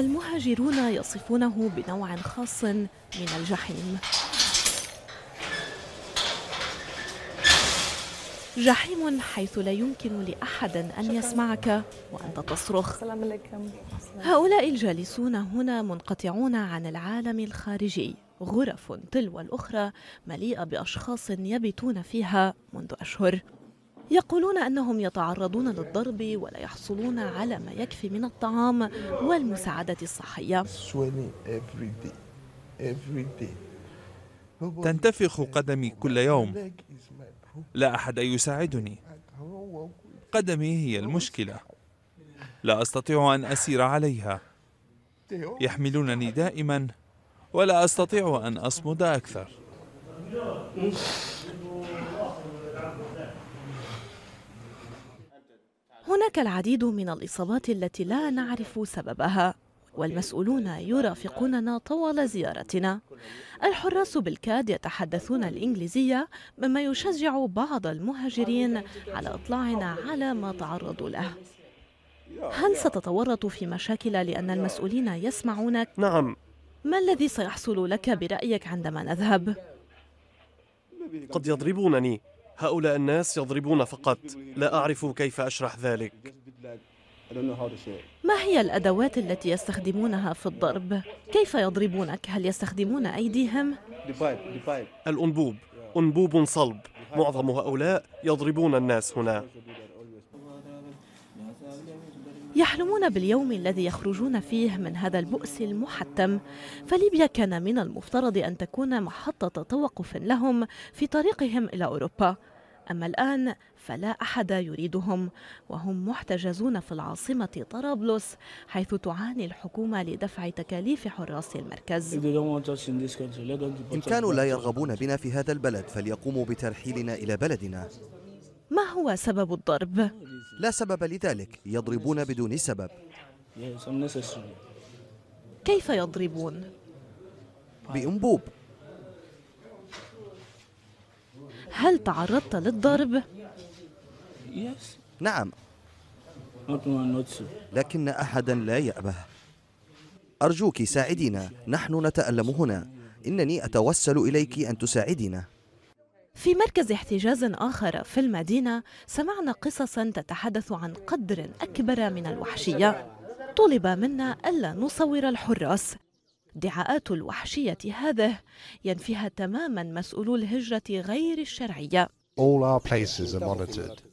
المفكرون يصفونه بنوع خاص من الجحيم. جحيم حيث لا يمكن لأحد أن يسمعك وأنت تصرخ. هؤلاء الجالسون هنا منقطعون عن العالم الخارجي غرف تلو الأخرى مليئة بأشخاص يبيتون فيها منذ أشهر. يقولون أنهم يتعرضون للضرب ولا يحصلون على ما يكفي من الطعام والمساعدة الصحية. تنتفخ قدمي كل يوم. لا أحد يساعدني. قدمي هي المشكلة. لا أستطيع أن أسير عليها. يحملونني دائما ولا أستطيع أن أصمد أكثر. هناك العديد من الإصابات التي لا نعرف سببها والمسؤولون يرافقوننا طوال زيارتنا الحراس بالكاد يتحدثون الإنجليزية مما يشجع بعض المهاجرين على إطلاعنا على ما تعرضوا له هل ستتورط في مشاكل لأن المسؤولين يسمعونك؟ نعم ما الذي سيحصل لك برأيك عندما نذهب؟ قد يضربونني هؤلاء الناس يضربون فقط لا أعرف كيف أشرح ذلك ما هي الأدوات التي يستخدمونها في الضرب؟ كيف يضربونك؟ هل يستخدمون أيديهم؟ الأنبوب أنبوب صلب معظم هؤلاء يضربون الناس هنا يحلمون باليوم الذي يخرجون فيه من هذا البؤس المحتم. فليبيا كان من المفترض أن تكون محطة توقف لهم في طريقهم إلى أوروبا. أما الآن فلا أحد يريدهم وهم محتجزون في العاصمة طرابلس حيث تعاني الحكومة لدفع تكاليف حراس المركز. إن كانوا لا يرغبون بنا في هذا البلد فليقوموا بترحيلنا إلى بلدنا. ما هو سبب الضرب؟ لا سبب لذلك يضربون بدون سبب. كيف يضربون؟ بأنبوب. هل تعرضت للضرب؟ نعم. لكن أحدا لا يأبه. أرجوك ساعدينا نحن نتألم هنا. إنني أتوسل إليك أن تساعدينا. في مركز احتجاز آخر في المدينة سمعنا قصصا تتحدث عن قدر أكبر من الوحشية. طلب منا ألا نصور الحراس. ادعاءات الوحشية هذه ينفيها تماما مسؤولو الهجرة غير الشرعية.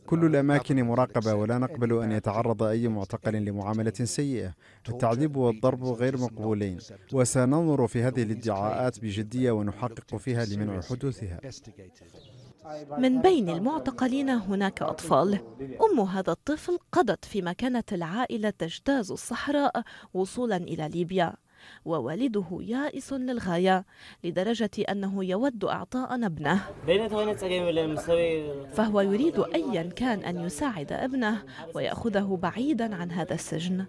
كل الأماكن مراقبة ولا نقبل أن يتعرض أي معتقل لمعاملة سيئة. التعذيب والضرب غير مقبولين وسننظر في هذه الادعاءات بجدية ونحقق فيها لمنع حدوثها. من بين المعتقلين هناك أطفال. أم هذا الطفل قضت فيما كانت العائلة تجتاز الصحراء وصولا إلى ليبيا. ووالده يائس للغاية لدرجة أنه يود إعطاء ابنه فهو يريد أيا كان أن يساعد ابنه ويأخذه بعيدا عن هذا السجن.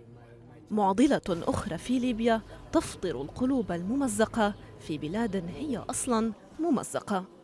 معضلة أخرى في ليبيا تفطر القلوب الممزقة في بلاد هي أصلا ممزقة.